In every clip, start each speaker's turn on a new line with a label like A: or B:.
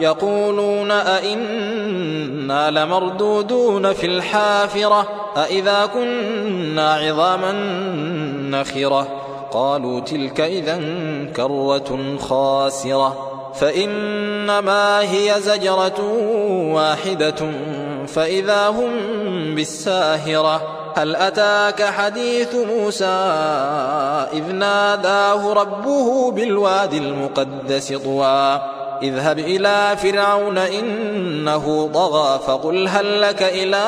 A: يقولون أئنا لمردودون في الحافرة أئذا كنا عظاما نخرة؟ قالوا تلك إذا كرة خاسرة فإنما هي زجرة واحدة فإذا هم بالساهرة. هل أتاك حديث موسى إذ ناداه ربه بالوادي المقدس طوى؟ اذهب إلى فرعون إنه طغى فقل هل لك إلى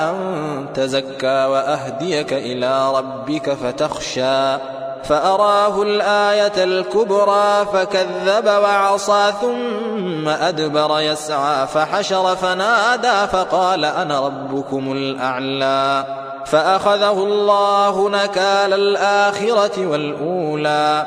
A: أن تزكى وأهديك إلى ربك فتخشى فأراه الآية الكبرى فكذب وعصى ثم أدبر يسعى فحشر فنادى فقال أنا ربكم الأعلى فأخذه الله نكال الآخرة والأولى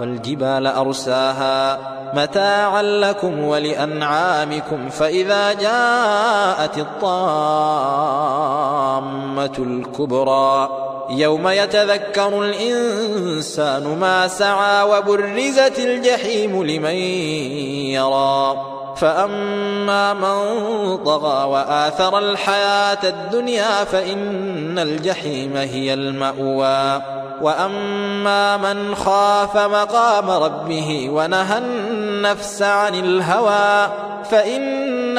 A: والجبال أرساها متاعا لكم ولأنعامكم فإذا جاءت الطامة الكبرى يوم يتذكر الإنسان ما سعى وبرزت الجحيم لمن يرى فأما من طغى وآثر الحياة الدنيا فإن الجحيم هي المأوى وأما من خاف مقام ربه ونهى النفس عن الهوى فإن